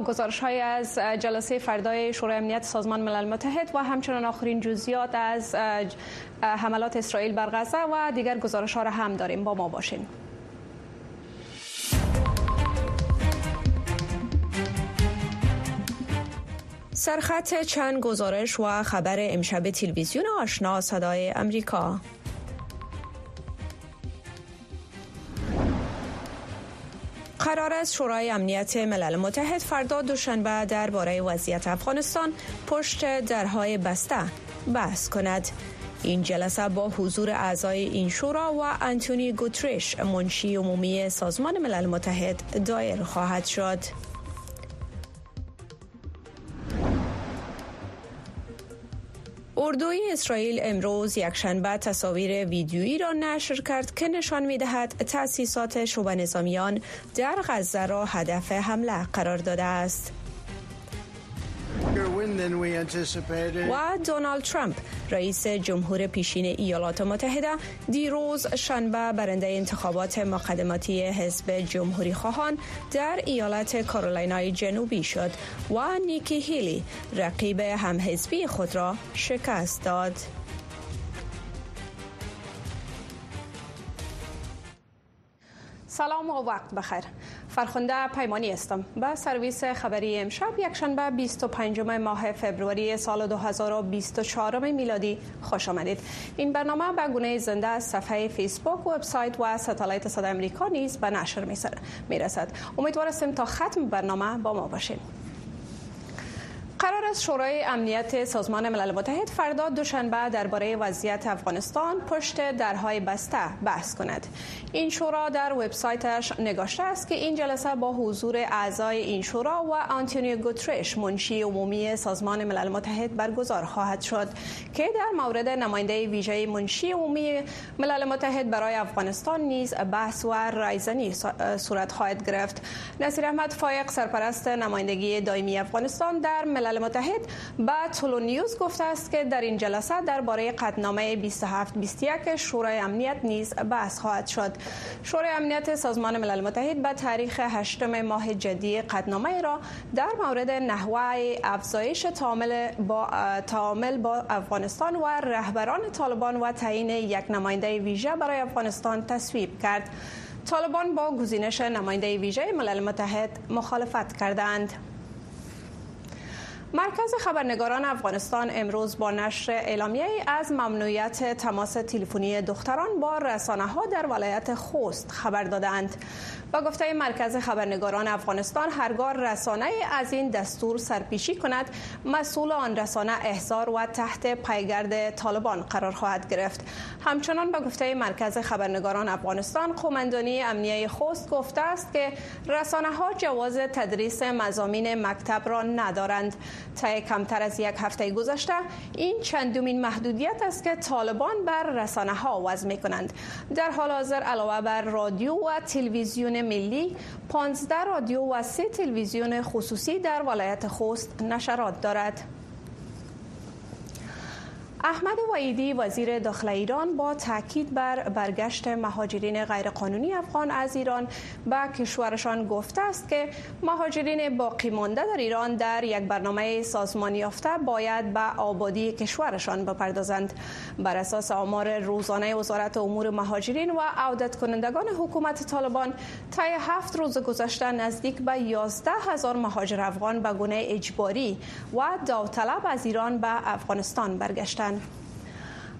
گزارش های از جلسه فردای شورای امنیت سازمان ملل متحد و همچنان آخرین جزئیات از حملات اسرائیل بر غزه و دیگر گزارش ها را هم داریم. با ما باشین. سرخط چند گزارش و خبر امشب تلویزیون آشنا صدای امریکا. قرار است شورای امنیت ملل متحد فردا دوشنبه درباره وضعیت افغانستان پشت درهای بسته بحث کند. این جلسه با حضور اعضای این شورا و انتونی گوتریش منشی عمومی سازمان ملل متحد دایر خواهد شد. اردوی اسرائیل امروز یکشنبه تصاویر ویدیویی را نشر کرد که نشان می دهد تأسیسات شعب نظامیان در غزه را هدف حمله قرار داده است. و دونالد ترامپ رئیس جمهور پیشین ایالات متحده دیروز شنبه برنده انتخابات مقدماتی حزب جمهوری خواهان در ایالت کارولینای جنوبی شد و نیکی هیلی رقیب همحزبی خود را شکست داد. سلام و وقت بخیر فرخنده پیمانی هستم. به سرویس خبری امشب یکشنبه 25 ماه فبروری سال 2024 میلادی خوش آمدید. این برنامه به گونه زنده از صفحه فیسبوک وبسایت و ستالایت صدا امریکا نیز به نشر می‌رسد. امیدوارم تا ختم برنامه با ما باشید قرار است شورای امنیت سازمان ملل متحد فردا دوشنبه درباره وضعیت افغانستان پشت درهای بسته بحث کند. این شورا در وبسایتش نگاشته است که این جلسه با حضور اعضای این شورا و آنتونیو گوترش منشی عمومی سازمان ملل متحد برگزار خواهد شد که در مورد نماینده ویژه منشی عمومی ملل متحد برای افغانستان نیز بحث و رایزنی صورت خواهد گرفت. نصیر احمد فایق سرپرست نمایندگی دائمی افغانستان در ملل ملل متحد به تولو نیوز گفته است که در این جلسه درباره قطعنامه 2721 شورای امنیت نیز بحث خواهد شد شورای امنیت سازمان ملل متحد به تاریخ 8 ماه جدی قطعنامه را در مورد نحوه افزایش تعامل با تعامل با افغانستان و رهبران طالبان و تعیین یک نماینده ویژه برای افغانستان تصویب کرد طالبان با گزینش نماینده ویژه ملل متحد مخالفت کردند. مرکز خبرنگاران افغانستان امروز با نشر اعلامیه از ممنوعیت تماس تلفنی دختران با رسانه ها در ولایت خوست خبر دادند. با گفته مرکز خبرنگاران افغانستان هرگاه رسانه از این دستور سرپیشی کند مسئول آن رسانه احضار و تحت پیگرد طالبان قرار خواهد گرفت همچنان با گفته مرکز خبرنگاران افغانستان قومندانی امنیه خوست گفته است که رسانه ها جواز تدریس مزامین مکتب را ندارند تا کمتر از یک هفته گذشته این چندمین محدودیت است که طالبان بر رسانه ها وضع می کنند در حال حاضر علاوه بر رادیو و تلویزیون ملی 15 رادیو و سه تلویزیون خصوصی در ولایت خوست نشرات دارد. احمد وعیدی وزیر داخل ایران با تاکید بر برگشت مهاجرین غیرقانونی افغان از ایران به کشورشان گفته است که مهاجرین باقی مانده در ایران در یک برنامه سازمانی یافته باید به آبادی کشورشان بپردازند. بر اساس آمار روزانه وزارت امور مهاجرین و عودت کنندگان حکومت طالبان طی هفت روز گذشته نزدیک به 11 هزار مهاجر افغان به گونه اجباری و داوطلب از ایران به افغانستان برگشتند.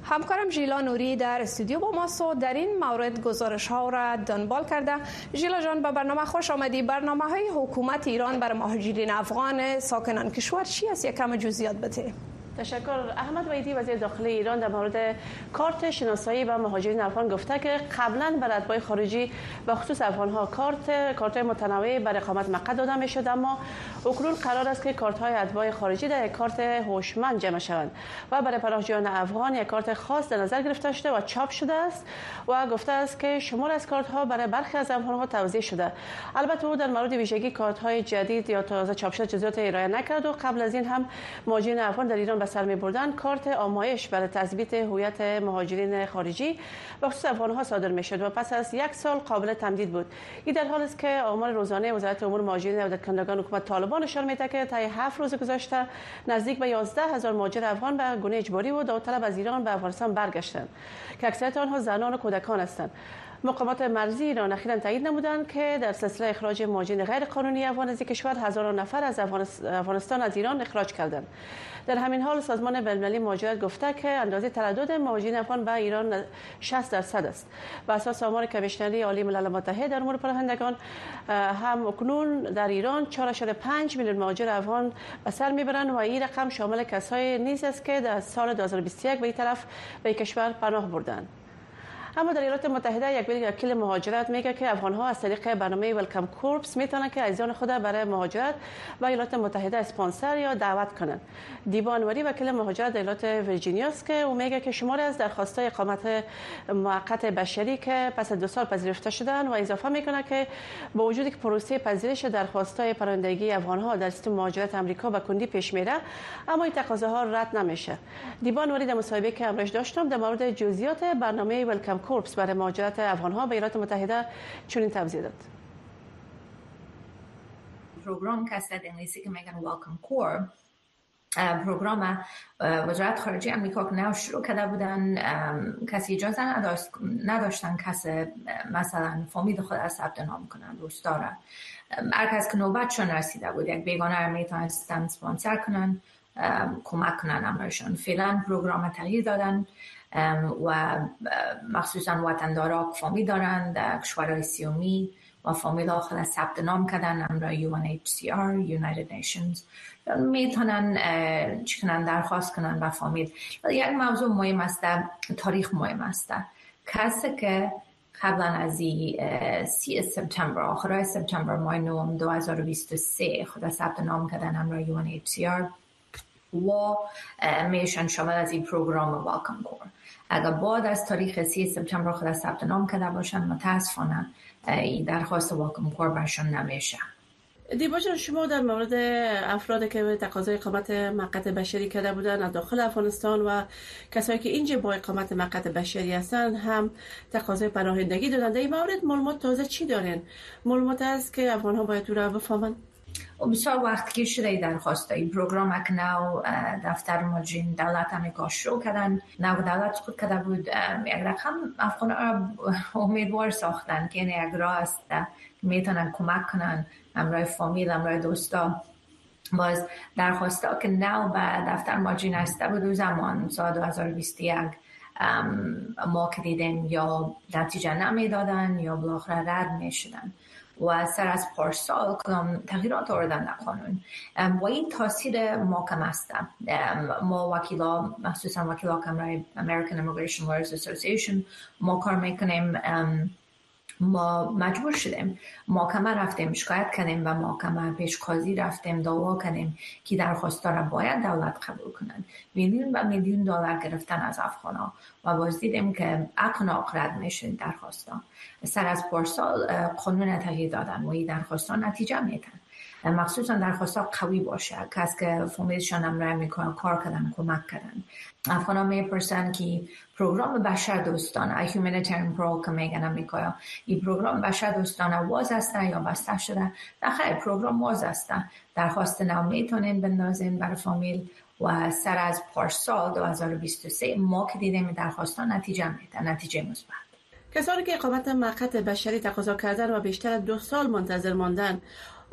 همکارم ژیلا نوری در استودیو با ماست در این مورد گزارش ها را دنبال کرده. ژیلا جان به برنامه خوش آمدی. برنامه های حکومت ایران بر مهاجرین افغان ساکنان کشور چی است؟ یک کم جزئیات بده. تشکر. احمد ویدی وزیر داخلی ایران در مورد کارت شناسایی و مهاجرین افغان گفته که قبلا بر اتباع خارجی و خصوص افغان ها کارت کارت متنوع بر اقامت مقعد داده می شد اما اکنون قرار است که کارت های اتباع خارجی در یک کارت هوشمند جمع شوند و برای پناهجویان افغان یک کارت خاص در نظر گرفته شده و چاپ شده است و گفته است که شمار از کارت ها برای برخی از افغان ها توزیع شده. البته او در مورد ویژگی کارت های جدید یا تازه چاپ شده جزئیات ارائه نکرد و قبل از این هم مهاجرین افغان در ایران به سر می بردن کارت آمایش برای تثبیت هویت مهاجرین خارجی و خصوص افغان ها صادر می شد و پس از یک سال قابل تمدید بود. این در حال است که آمار روزانه وزارت امور مهاجرین و کنندگان حکومت طالبان نشان میده که تا هفت روز گذشته نزدیک به 11 هزار مهاجر افغان به گونه اجباری و داوطلب از ایران به افغانستان برگشتند که اکثریت آنها زنان و کودکان هستند. مقامات مرزی ایران اخیرا تایید نمودند که در سلسله اخراج مهاجرین غیر قانونی افغان از کشور هزاران نفر از افغانستان از ایران اخراج کردند. در همین حال سازمان بین‌المللی مهاجرت گفته که اندازه تردد مهاجرین افغان به ایران 60 درصد است. و اساس آمار کمیشنری عالی ملل متحد در امور پناهندگان هم اکنون در ایران 4.5 میلیون مهاجر افغان به سر می‌برند و این رقم شامل کسای نیز است که در سال 2021 به این طرف به کشور پناه بردند اما در ایالات متحده یک وکیل مهاجرت میگه که افغان ها از طریق برنامه ولکم کورپس می‌تونن که عزیزان خود برای مهاجرت به ایالات متحده اسپانسر یا دعوت کنند. دیبا وکیل مهاجرت ایالات ویرجینیا که او میگه که شماری از درخواست های اقامت موقت بشری که پس دو سال پذیرفته شدن و اضافه می‌کنه که با وجودی که پروسه پذیرش درخواست های پرندگی افغان ها در سیستم مهاجرت آمریکا به کندی پیش میره اما این تقاضاها رد نمیشه. دیبا در مصاحبه که امروز داشتم در مورد جزئیات برنامه ولکم کورپس برای مهاجرت افغان ها به ایالات متحده چنین توضیح داد. پروگرام که انگلیسی که میگن Welcome Corps پروگرام وزارت خارجه امریکا که نو شروع کرده بودن کسی اجازه نداشت نداشتن کس مثلا فامیل خود را ثبت نام کنن دوستا ره هر کس که نوبتشون رسیده بود یک بیگانه رو می‌تونستن سپانسر کنن. کمک کنن امرشون. فعلا پروگرام تغییر دادن و مخصوصا وطندارا فامیل دارند در کشورهای سیومی و فامیل آخر ثبت نام کردن. امرا UNHCR United Nations. می‌تونن چکنن درخواست کنن به فامیل. یک موضوع مهم است تاریخ مهم است. کسی که قبلا از سی سپتامبر آخرای سپتامبر ماه نوم 2023 خود ثبت نام کردن امرا UNHCR و میشن شامل از این پروگرام واکم کور. اگر بعد از تاریخ سی سپتامبر خود ثبت نام کرده باشن متاسفانه این درخواست واکم کور برشان نمیشه. دیبا شما در مورد افرادی که به تقاضای اقامت مقت بشری کرده بودن از داخل افغانستان و کسایی که اینجا با اقامت مقت بشری هستند هم تقاضای پناهندگی دادن. در این مورد معلومات تازه چی دارین؟ معلومات است که افغان ها باید و بسیار وقت که شده درخواست این پروگرام اک نو دفتر مجین دولت امریکا شروع کردن. نو دولت خود کرده بود یک رقم افغان امیدوار ساختن که این یک راه است می‌تونن کمک کنن. امرای فامیل امرای دوستا. باز درخواسته که نو به دفتر ماجین هسته بود زمان سال 2021 ما که دیدیم یا نتیجه نمی‌دادن یا بالاخره رد می‌شدن. و سر از پارسال کدام تغییرات آوردن در قانون. و این تاثیر محکم است ما وکیلا مخصوصا وکیلا کمرای American Immigration Lawyers Association ما کار می‌کنیم. ما مجبور شدیم. محکمه رفتیم شکایت کنیم و محکمه پیش قاضی رفتیم دعوا کنیم که درخواست را باید دولت قبول کنند. میلیون و میلیون دلار گرفتن از افغانا و باز دیدیم که اقناق رد میشه درخواستا. سر از پارسال قانون تغییر دادن و این درخواستا نتیجه میتن مخصوصا درخواستا قوی باشه. کس که فامیلشان هم می‌کنن کار کردن کمک کردن. افغان ها می‌پرسن که پروگرام بشر دوستانه humanitarian program که میگن امریکا این پروگرام بشر دوستانه واز است یا بسته شده؟ نه پروگرام واز است. درخواست نو می‌تونین بندازین برای فامیل و سر از پارسال 2023 ما که دیدیم درخواستان نتیجه میده نتیجه مثبت. کسانی که اقامت موقت بشری تقاضا کردن و بیشتر از دو سال منتظر ماندن.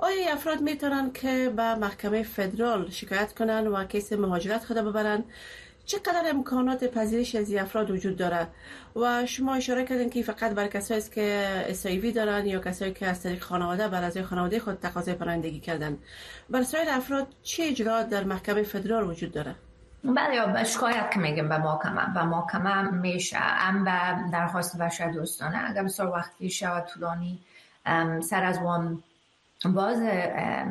آیا افراد می‌تونن که به محکمه فدرال شکایت کنن و کیس مهاجرت خود ببرن؟ چقدر امکانات پذیرش از افراد وجود داره؟ و شما اشاره کردین که فقط بر کسایی است که اسایوی دارن یا کسایی که از طریق خانواده بر از خانواده خود تقاضای پناهندگی کردن. بر سایر افراد چه اجرات در محکمه فدرال وجود داره؟ بله شکایت که میگم به محکمه. به محکمه میشه. ام به درخواست بشر دوستانه. اگر بسیار وقتی شود طولانی سر از وان باز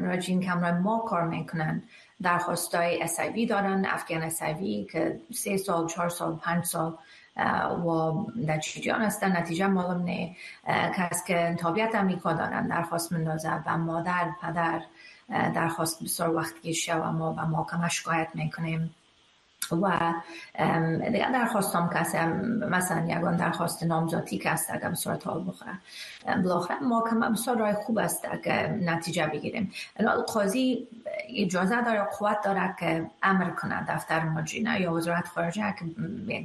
راجین کمرای ما کار می‌کنن. درخواستای اسایوی دارن افغان اسایوی که سه سال چهار سال پنج سال و در چیجان هستن. نتیجه معلوم نه کس که تابعیت امریکا دارن درخواست مندازه و مادر پدر درخواست بسیار وقت گیشه و ما به محکمه شکایت می‌کنیم. و دیگر درخواستم کسی مثلا یگان درخواست نامزاتی که است اگر صورت حال بخوره بالاخره ما بسیار رای خوب است که نتیجه بگیریم. قاضی اجازه داره قوت داره که امر کنه دفتر مجینه یا وزارت خارجه که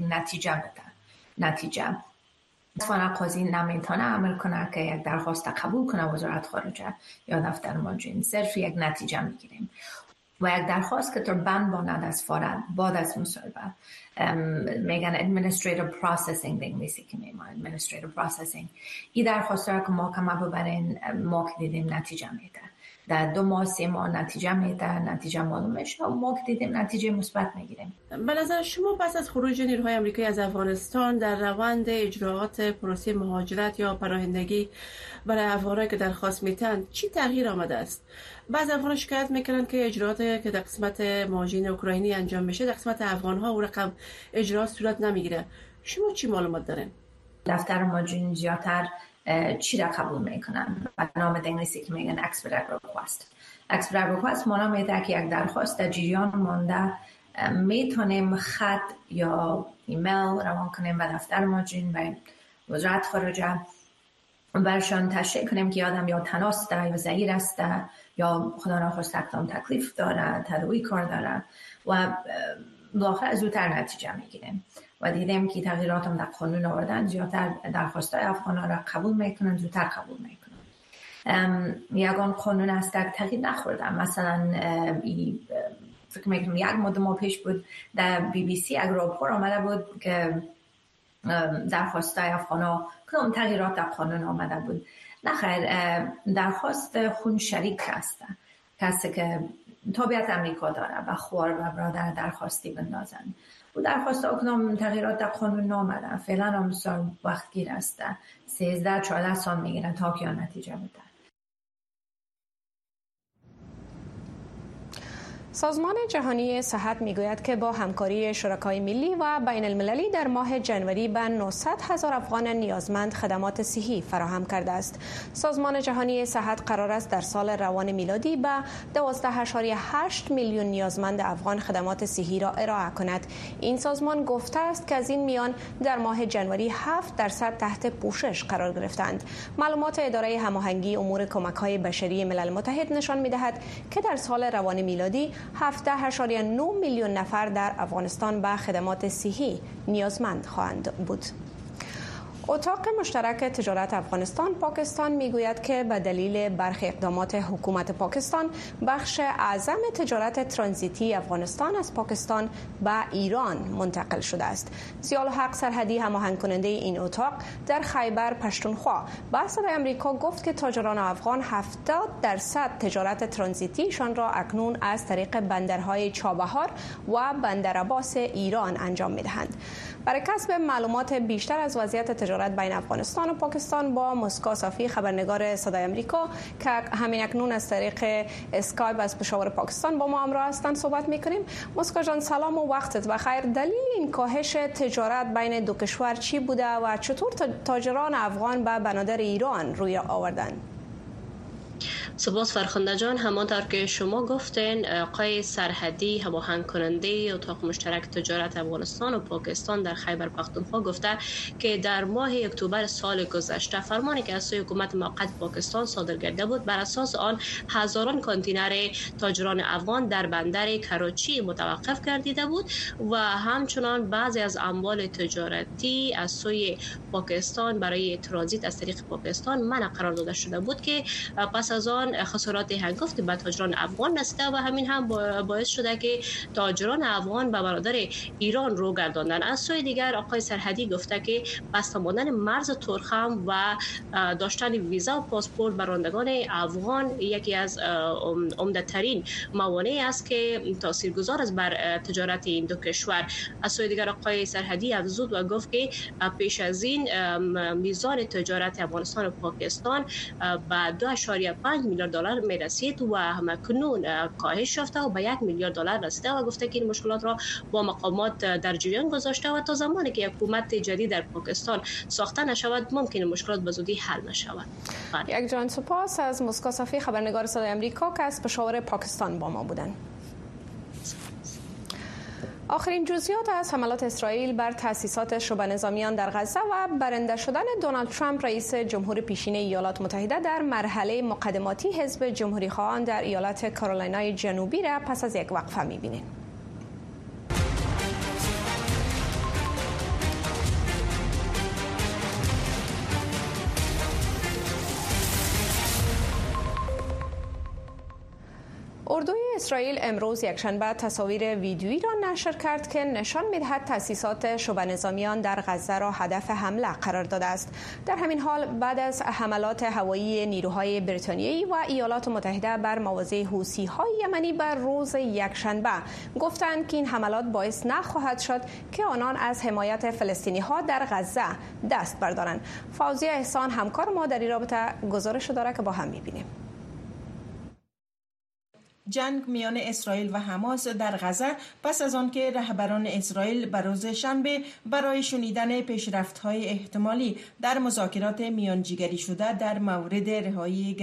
نتیجه بده نتیجه. فقط قاضی نمی‌تونه عمل کنه که یک درخواست قبول کنه وزارت خارجه یا دفتر مجین صرف یک نتیجه می‌گیریم. و یک درخواست که تو بند باند از فارد بعد از مصاحبه میگن administrative processing به انگلیسی که میمان administrative processing. این درخواست را که ما ببرین ما که دیدیم نتیجه میده. در دو ماه سه ماه نتیجه میده نتیجه معلوم میشه و ما که دیدیم نتیجه مثبت می‌گیریم. به نظر شما پس از خروج نیروهای آمریکایی از افغانستان در روند اجراعات پروسه مهاجرت یا پناهندگی برای افغانایی که درخواست میتن چی تغییر آمده است؟ بعض افغان شکایت می‌کنن که اجراعات که در قسمت مهاجرین اوکراینی انجام میشه در قسمت افغان ها و رقم اجراعات صورت نمی‌گیره. شما چی معلومات دارین؟ دفتر مهاجرین زیادتر چی را قبول می‌کنن؟ و نام انگلیسی که میگن expedite request. Expedite request مانا میده که یک درخواست در جریان مانده می‌تونیم خط یا ایمیل روان کنیم به دفتر ماجین به وزارت خارجه برشان تشریح کنیم که آدم یا تناس داره یا زهیر است یا خدا نخواست تکلیف داره تدوی کار داره و بالاخره زودتر نتیجه می‌گیریم و دیدیم که تغییرات هم در قانون آوردن زیادتر درخواست افغان ها را قبول می‌کنن زودتر قبول می‌کنن. یگان قانون که تغییر نخوردن. مثلا فکر می‌کنم یک مدت ما پیش بود در بی بی سی یک راپور آمده بود که درخواست افغان ها کدام تغییرات در قانون آمده بود. نخیر درخواست خون شریک هست. کسی که تابعیت امریکا داره و خوار و برادر درخواستی بندازن. و درخواست اکنام تغییرات در قانون نامدن فعلا هم بسیار وقت گیر است. 13 14 سال می‌گیرن تا که نتیجه بده. سازمان جهانی صحت می‌گوید که با همکاری شرکای ملی و بین المللی در ماه جنوری به 900 هزار افغان نیازمند خدمات صحی فراهم کرده است. سازمان جهانی صحت قرار است در سال روان میلادی به 12.8 میلیون نیازمند افغان خدمات صحی را ارائه کند. این سازمان گفته است که از این میان در ماه جنوری 7 درصد تحت پوشش قرار گرفتند. معلومات اداره هماهنگی امور کمک های بشری ملل متحد نشان می‌دهد که در سال روان میلادی 17.9 میلیون نفر در افغانستان به خدمات صحی نیازمند خواهند بود. اتاق مشترک تجارت افغانستان پاکستان می‌گوید که به دلیل برخی اقدامات حکومت پاکستان بخش اعظم تجارت ترانزیتی افغانستان از پاکستان به ایران منتقل شده است. زیال حق سرحدی هماهنگ کننده این اتاق در خیبر پشتونخوا. به صدای امریکا گفت که تاجران افغان 70 درصد تجارت ترانزیتیشان را اکنون از طریق بندرهای چابهار و بندر عباس ایران انجام می‌دهند. برای کسب معلومات بیشتر از وضعیت تجارت بین افغانستان و پاکستان با مسکا صافی خبرنگار صدای امریکا که همین اکنون از طریق اسکایپ از پشاور پاکستان با ما همراه هستند صحبت می‌کنیم. مسکا جان سلام و وقتت بخیر. دلیل این کاهش تجارت بین دو کشور چی بوده و چطور تاجران افغان به بنادر ایران روی آوردن؟ سپاس فرخنده جان. همانطور که شما گفتین آقای سرحدی هماهنگ کننده اتاق مشترک تجارت افغانستان و پاکستان در خیبر پختونخوا گفته که در ماه اکتبر سال گذشته فرمانی که از سوی حکومت موقت پاکستان صادر کرده بود بر اساس آن هزاران کانتینر تاجران افغان در بندر کراچی متوقف گردیده بود و همچنان بعضی از اموال تجارتی از سوی پاکستان برای ترانزیت از طریق پاکستان منع قرار داده شده بود که پس از آن خسارات هنگفت به تاجران افغان رسیده و همین هم باعث شده که تاجران افغان به برادر ایران رو گرداندن. از سوی دیگر آقای سرحدی گفته که بسته ماندن مرز ترخم و داشتن ویزا و پاسپورت برندگان افغان یکی از عمده ترین موانعی است که تاثیرگذار است بر تجارت این دو کشور. از سوی دیگر آقای سرحدی افزود و گفت که پیش از این میزان تجارت افغانستان و پاکستان به 2.5 میلیارد دلار می رسید و همکنون کاهش یافته و به یک میلیارد دلار رسیده و گفته که این مشکلات را با مقامات در جریان گذاشته و تا زمانی که حکومت جدید در پاکستان ساخته نشود ممکن مشکلات به زودی حل نشود بله. یک جان سپاس از مسکو صفی خبرنگار صدای امریکا که از پشاور پاکستان با ما بودند آخرین جزئیات از حملات اسرائیل بر تأسیسات شبه نظامیان در غزه و برنده شدن دونالد ترامپ رئیس جمهور پیشین ایالات متحده در مرحله مقدماتی حزب جمهوری خواهان در ایالت کارولینای جنوبی را پس از یک وقفه می‌بینیم. اسرائیل امروز یکشنبه تصاویر ویدیویی را نشر کرد که نشان می‌دهد تاسیسات شبه نظامیان در غزه را هدف حمله قرار داده است. در همین حال بعد از حملات هوایی نیروهای بریتانیایی و ایالات متحده بر مواضع حوسی های یمنی بر روز یکشنبه گفتند که این حملات باعث نخواهد شد که آنان از حمایت فلسطینی ها در غزه دست بردارند. فوزی احسان همکار ما در رابطه گزارش داره که با هم می‌بینیم. جنگ میان اسرائیل و حماس در غزه پس از آنکه رهبران اسرائیل به روز شنبه برای شنیدن های احتمالی در مذاکرات میانجیگری شده در مورد رهایی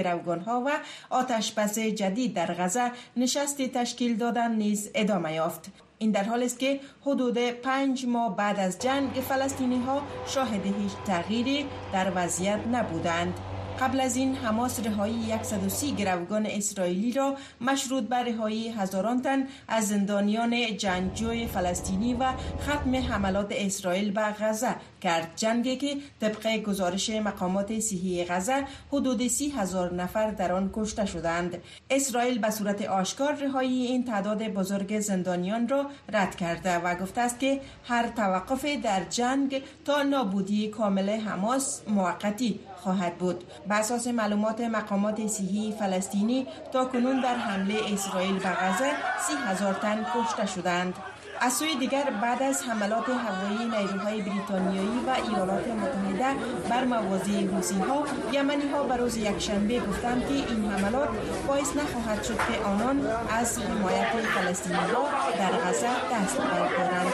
ها و آتشبس جدید در غزه نشستی تشکیل دادن نیز ادامه یافت. این در حال است که حدود پنج ماه بعد از جنگ فلسطینی ها شاهد هیچ تغییری در وضعیت نبودند. قبل از این حماس رهایی 130 گروگان اسرائیلی را مشروط بر رهایی هزاران تن از زندانیان جنگجوی فلسطینی و ختم حملات اسرائیل به غزه کرد. جنگی که طبق گزارش مقامات صحی غزه حدود سی هزار نفر در آن کشته شدند. اسرائیل به صورت آشکار رهایی این تعداد بزرگ زندانیان را رد کرده و گفته است که هر توقف در جنگ تا نابودی کامل حماس موقتی خواهد بود. به اساس معلومات مقامات صحی فلسطینی تا کنون در حمله اسرائیل به غزه سی هزار تن کشته شدند. از سوی دیگر بعد از حملات هوایی نیروهای بریتانیایی و ایالات متحده بر مواضع حوسی ها یمنی ها به روز یکشنبه گفتند که این حملات باعث نخواهد شد که آنان از حمایت فلسطینی ها در غزه دست بردارند.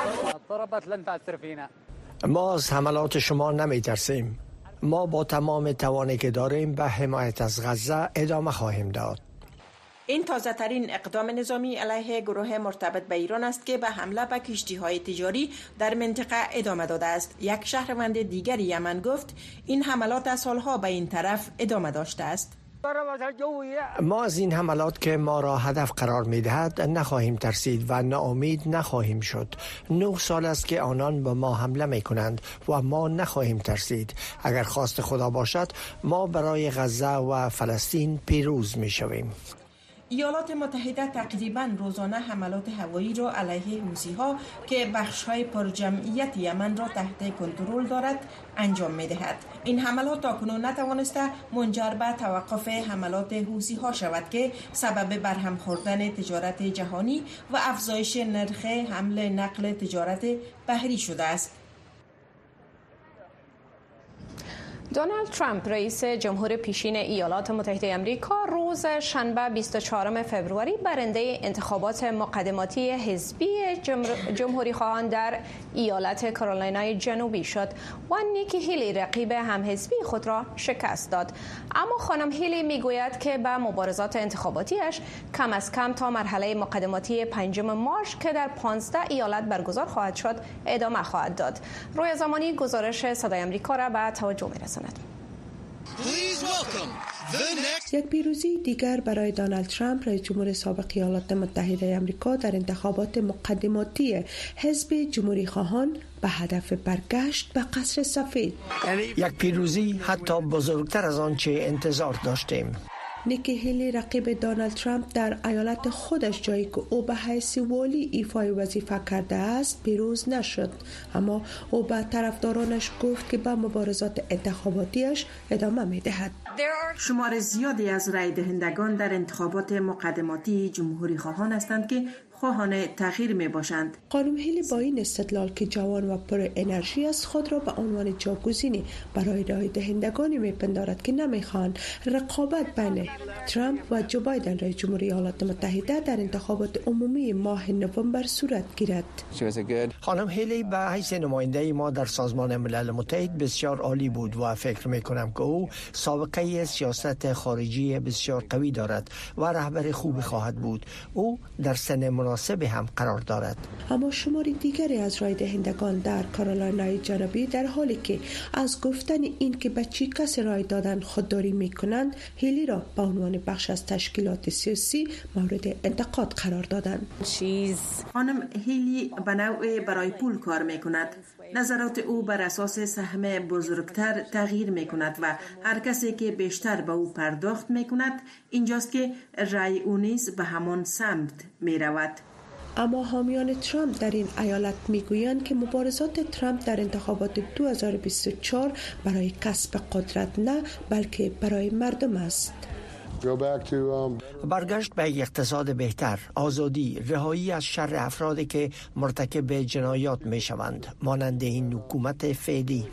ما از حملات شما نمی ترسیم ما با تمام توانی که داریم به حمایت از غزه ادامه خواهیم داد. این تازه ترین اقدام نظامی علیه گروه مرتبط به ایران است که به حمله به کشتی های تجاری در منطقه ادامه داده است. یک شهروند دیگر یمن گفت این حملات از سالها به این طرف ادامه داشته است. ما از این حملات که ما را هدف قرار می دهد نخواهیم ترسید و ناامید نخواهیم شد. نه سال است که آنان به ما حمله می کنند و ما نخواهیم ترسید. اگر خواست خدا باشد ما برای غزه و فلسطین پیروز می شویم ایالات متحده تقریبا روزانه حملات هوایی را علیه حوسی ها که بخش های پرجمعیت یمن را تحت کنترل دارد انجام می دهد. این حملات تاکنون نتوانسته منجر به توقف حملات حوسی ها شود که سبب برهم خوردن تجارت جهانی و افزایش نرخ حمل نقل تجارت بحری شده است. دونالد ترامپ رئیس جمهور پیشین ایالات متحده امریکا روز شنبه 24 فوریه برنده انتخابات مقدماتی حزبی جمهوری خواهان در ایالت کارولینای جنوبی شد و نیکی هیلی رقیب هم حزبی خود را شکست داد. اما خانم هیلی می‌گوید که به مبارزات انتخاباتیش کم از کم تا مرحله مقدماتی پنجم مارچ که در 15 ایالت برگزار خواهد شد ادامه خواهد داد. روی زمانی گزارش صدای امریکا را به توجه میرساند یک پیروزی دیگر برای دونالد ترامپ رئیس جمهور سابق ایالات متحده آمریکا در انتخابات مقدماتی حزب جمهوری خواهان به هدف برگشت به قصر سفید. یک پیروزی حتی بزرگتر از آنچه انتظار داشتیم. نیکی هیلی رقیب دونالد ترامپ در ایالت خودش جایی که او به حیث والی ایفای وظیفه کرده است پیروز نشد. اما او به طرفدارانش گفت که به مبارزات انتخاباتیش ادامه می دهد شمار زیادی از رای دهندگان در انتخابات مقدماتی جمهوری خواهان هستند که خواهان تغییر می باشند خانم هیلی با این استدلال که جوان و پر انرژی است خود را به عنوان جاگزینی برای رای دهندگانی می پندارد که نمی‌خواهند رقابت بین ترامپ و جو بایدن رئیس جمهوری ایالات متحده در انتخابات عمومی ماه نوامبر صورت گیرد. خانم هیلی به حیث نماینده ما در سازمان ملل متحد بسیار عالی بود و فکر می کنم که او سابقه سیاست خارجی بسیار قوی دارد و رهبر خوبی خواهد بود. او در سن مناسب هم قرار دارد. اما شمار دیگری از رای دهندگان در کارولینای جنوبی در حالی که از گفتن این که به چی کس رای دادن خودداری می کنند هیلی را به عنوان بخش از تشکیلات سیاسی مورد انتقاد قرار دادند. چیز. خانم هیلی به نوع برای پول کار می کند نظرات او بر اساس سهم بزرگتر تغییر می کند و هر کسی که بیشتر به او پرداخت می کند اینجاست که رای او نیز به همان سمت می رود. اما حامیان ترامپ در این ایالت می‌گویند که مبارزات ترامپ در انتخابات 2024 برای کسب قدرت نه بلکه برای مردم است. Um, برگشت به اقتصاد بهتر آزادی رهایی از شر افرادی که مرتکب جنایات می شوند مانند این حکومت فعلی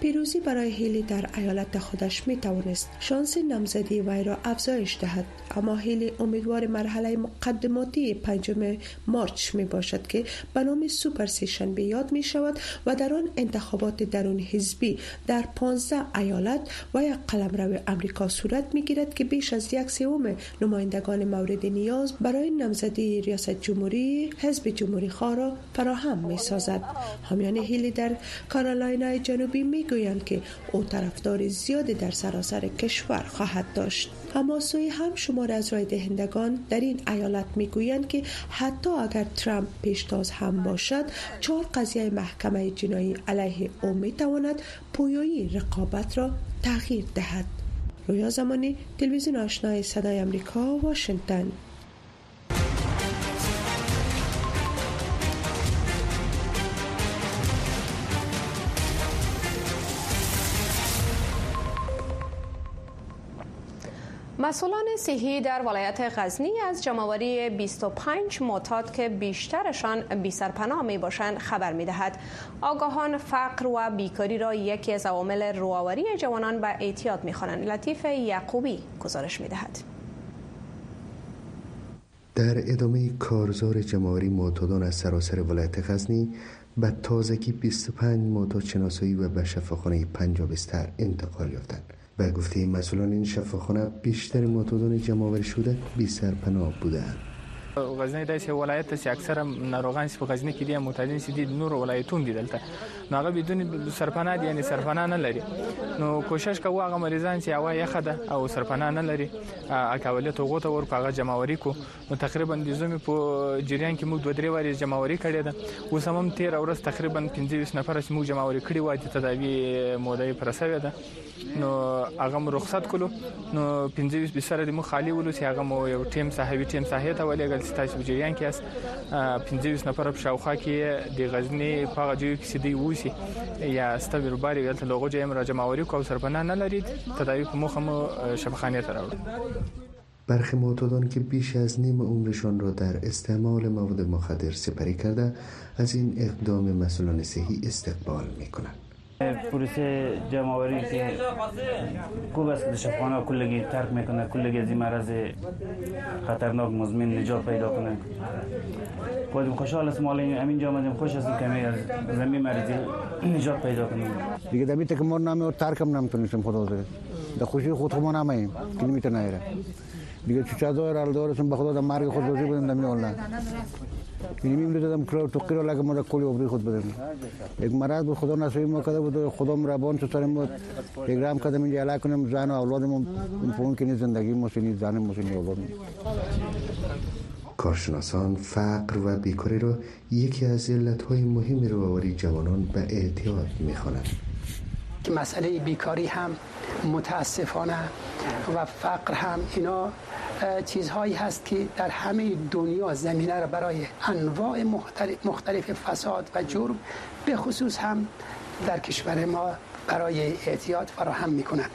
پیروزی برای هیلی در ایالت خودش می توانست شانس نامزدی وی را افزایش دهد. اما هیلی امیدوار مرحله مقدماتی پنجم مارچ می باشد که به نام سوپر سه شنبه یاد می شود و در آن انتخابات درون حزبی در 15 ایالت و یک قلمرو امریکا صورت می گیرد که بیش از یک سوم نمایندگان مورد نیاز برای نامزدی ریاست جمهوری حزب جمهوری خواه را فراهم می سازد حامیان هیلی در کارولاینا جنوبی می گویند که او طرفدار زیادی در سراسر کشور خواهد داشت. اما سوی هم شمار از رای دهندگان در این ایالت می‌گویند که حتی اگر ترامپ پیشتاز هم باشد چهار قضیه محکمه جنایی علیه او می‌تواند پویایی رقابت را تغییر دهد. رویا زمانی تلویزیون آشنای صدای امریکا واشنگتن. مسئولان صحی در ولایت غزنی از جمعوری 25 معتاد که بیشترشان بی سرپناه می باشند خبر می دهد. آگاهان فقر و بیکاری را یکی از عوامل رواوری جوانان به اعتیاد می خوانند. لطیف یعقوبی گزارش می دهد. در ادامه کارزار جمعوری معتادان از سراسر ولایت غزنی به تازگی 25 معتاد شناسایی و به شفاخانه پنجابستر انتقال یافتند. به گفته مسئولان این شفاخانه بیشتر معتادان جمع شده بی سرپناه بودند غزنی داسې ولایت چې اکثره ناروغان په غزنی کې دي معتادین چې دي نور ولایتون دي دلته. نو هغه بدون سرپناه دي یعنی سرپناه نه لري. نو کوشش کوو هغه مریضان چې هوا یخه ده او سرپناه نه لري اکاولت وغوته ور په جمعوري کو نو تقریبا د زمي په جریان کې موږ دوه درې واري جمعوري کړې ده. اوس هم 13 ورځ تقریبا 15 نفر چې موږ جمعوري کړی و د تداوی موده پر سوي ده. نو هغه رخصت کړو. نو 15 بسره د مو خالی ولو چې هغه مو یو ټیم صاحبي ټیم صاحب ته ولېګل تاسو جریان کې اس 15 نفر په شاوخه کې د غزنی په غجو کې سدي وسی یا ستوي رباري ولته لوګو جیم را جمعوري کو سرپناه نه لري تداوی په مخه مو شفاخانه ته راوړل برخی معتادان که بیش از نیم عمرشان را در استعمال مواد مخدر سپری کرده از این اقدام مسئولان صحی استقبال می کنند. پلیس جمعوری که خوب است شفاخانه کلگی ترک می‌کنه کلگی از این مرض خطرناک مزمن نجات پیدا کنه. خودم خوشحال است مال همین جا آمدیم خوش هستیم کمی از زمین مریضی نجات پیدا کنیم دیگه دمی تک ما نمی و ترکم نمی‌تونیم خدا داره در خوشی خود خود ما نماییم. که نمی‌تونه دیگه چه چه داره دارسون به خدا در مرگ خود روزی بودیم الله یعنی می دادم کلو تو کلو لگه ما کلی ابری خود بدم یک مرض بود خدا نصیب ما کرده بود خدا مربان تو سر ما یک رام کردم اینجا علاقه کنم زن و اولادم پون کنی زندگی مسینی زن مسینی اولاد کارشناسان فقر و بیکاری را یکی از علتهای مهم رواوری جوانان به اعتیاد می‌خوانند. مسئله بیکاری هم متاسفانه و فقر هم اینا چیزهایی هست که در همه دنیا زمینه را برای انواع مختلف فساد و جرم به خصوص هم در کشور ما برای اعتیاد فراهم می کنند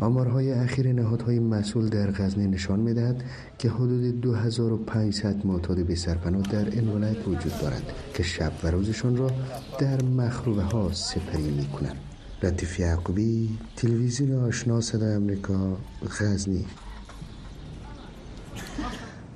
آمارهای اخیر نهادهای مسئول در غزنی نشان می‌دهد که حدود 2500 معتاد بی سرپناه در این ولایت وجود دارد که شب و روزشان را در مخروبه ها سپری می کنند لطیف یعقوبی تلویزیون آشنا صدای امریکا غزنی.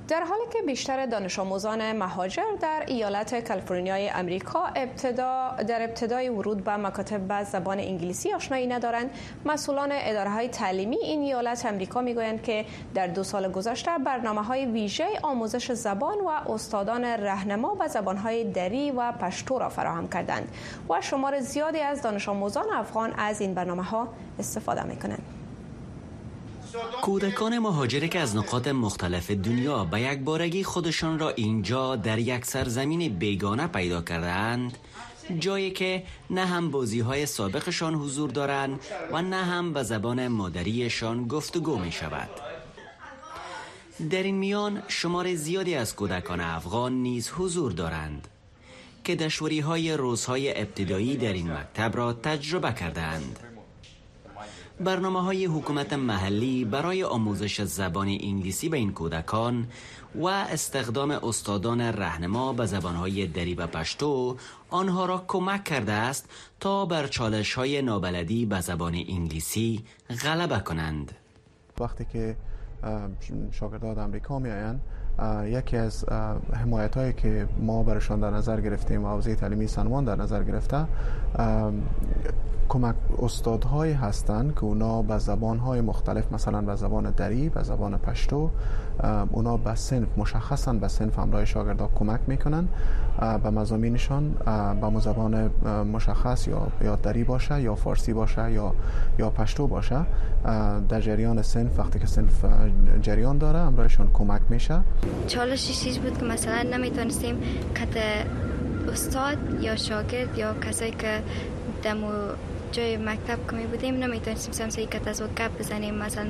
در حالی که بیشتر دانش آموزان مهاجر در ایالت کالیفرنیای امریکا ابتدا در ابتدای ورود به مکاتب به زبان انگلیسی آشنایی ندارند مسئولان اداره های تعلیمی این ایالت امریکا می‌گویند که در دو سال گذشته برنامه های ویژه آموزش زبان و استادان رهنما به زبان های دری و پشتو را فراهم کردند و شمار زیادی از دانش آموزان افغان از این برنامه ها استفاده می کنند. کودکان مهاجری که از نقاط مختلف دنیا به یک بارگی خودشان را اینجا در یک سرزمین بیگانه پیدا کردند جایی که نه هم بازی های سابقشان حضور دارند و نه هم به زبان مادریشان گفتگو می شود در این میان شمار زیادی از کودکان افغان نیز حضور دارند که دشوری های روزهای ابتدایی در این مکتب را تجربه کردند. برنامه های حکومت محلی برای آموزش زبان انگلیسی به این کودکان و استخدام استادان رهنما به های دری و پشتو آنها را کمک کرده است تا بر چالش های نابلدی به زبان انگلیسی غلبه کنند. وقتی که شاگردان امریکا می آیند یکی از حمایت هایی که ما برشان در نظر گرفتیم و تعلیمی سنوان در نظر گرفته کمک استادهایی هستند که اونا به زبانهای مختلف مثلا به زبان دری به زبان پشتو اونا به سنف مشخصا به سنف همراه شاگردا کمک می‌کنن به مزامینشان به زبان مشخص یا یا دری باشه یا فارسی باشه یا یا پشتو باشه در جریان سنف وقتی که سنف جریان داره همراهشان کمک میشه. چالش چیز بود که مثلا نمی‌تونستیم که استاد یا شاگرد یا کسایی که دمو جای مکتب که می بودیم نمی‌تونستیم سمسایی که از گپ بزنیم. مثلا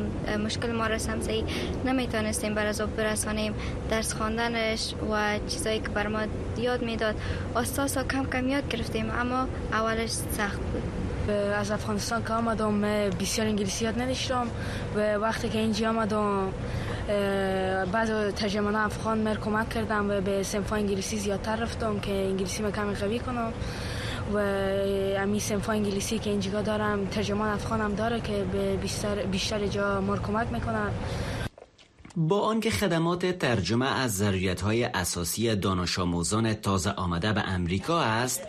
مشکل ما را سمسایی نمی‌تونستیم بر از برسانیم. درس خواندنش و چیزایی که بر ما یاد می‌داد. استاسا کم کم یاد گرفتیم اما اولش سخت بود. از افغانستان که آمدم بسیار انگلیسی یاد نداشتم. و وقتی که اینجا آمدم بعض ترجمان افغان مر کمک کردم و به سنفا انگلیسی زیادتر رفتم که انگلیسی کمی قوی کنم. و امی سنفا انگلیسی که اینجا دارم ترجمان افغانم داره که به بیشتر, بیشتر جا مر کمک می‌کنن. با آنکه خدمات ترجمه از ضروریت های اساسی دانش آموزان تازه آمده به امریکا است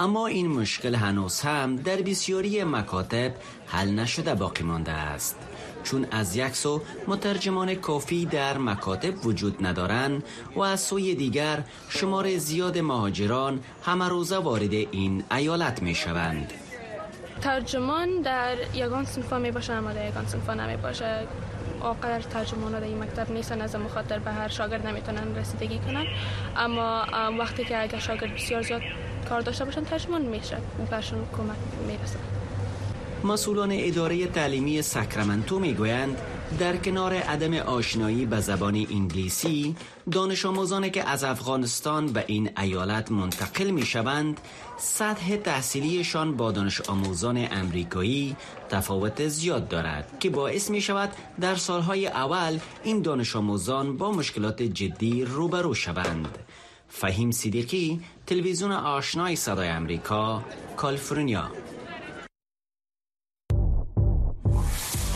اما این مشکل هنوز هم در بسیاری مکاتب حل نشده باقی مانده است. چون از یک سو مترجمان کافی در مکاتب وجود ندارند و از سوی دیگر شمار زیاد مهاجران همه روزه وارد این ایالت می شوند. ترجمان در یگان سنفا می باشه اما در یگان سنفا نمی باشه آقر ترجمان در این مکتب نیستن از مخاطر به هر شاگرد نمی‌تونن رسیدگی کنن اما وقتی که اگر شاگرد بسیار زیاد کار داشته باشن ترجمان میشه برشون کمک می‌رسه مسئولان اداره تعلیمی ساکرامنتو می‌گویند در کنار عدم آشنایی به زبان انگلیسی دانش آموزانی که از افغانستان به این ایالت منتقل می شوند سطح تحصیلیشان با دانش آموزان امریکایی تفاوت زیاد دارد که باعث می شود در سالهای اول این دانش آموزان با مشکلات جدی روبرو شوند. فهیم صدیقی تلویزیون آشنای صدای امریکا کالیفرنیا.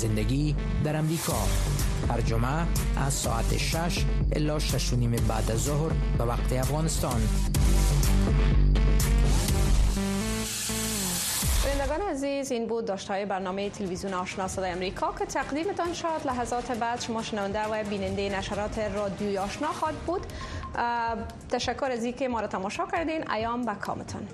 زندگی در امریکا. هر جمعه از ساعت 6 الا 6 نیم بعد از ظهر به وقت افغانستان. بینندگان عزیز این بود داشتهای برنامه تلویزیون آشنا صدای امریکا که تقدیمتان شد لحظات بعد شما شنونده و بیننده نشرات رادیوی آشنا خواد بود. تشکر از اینکه ما را تماشا کردین. ایام و کامتان.